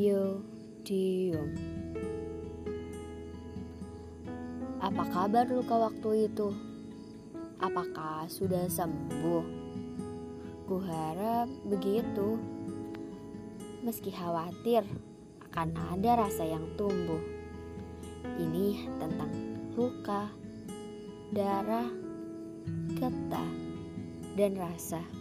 Yo, Dium. Apa kabar luka waktu itu? Apakah sudah sembuh? Kuharap begitu. Meski khawatir akan ada rasa yang tumbuh. Ini tentang luka, darah, getah, dan rasa.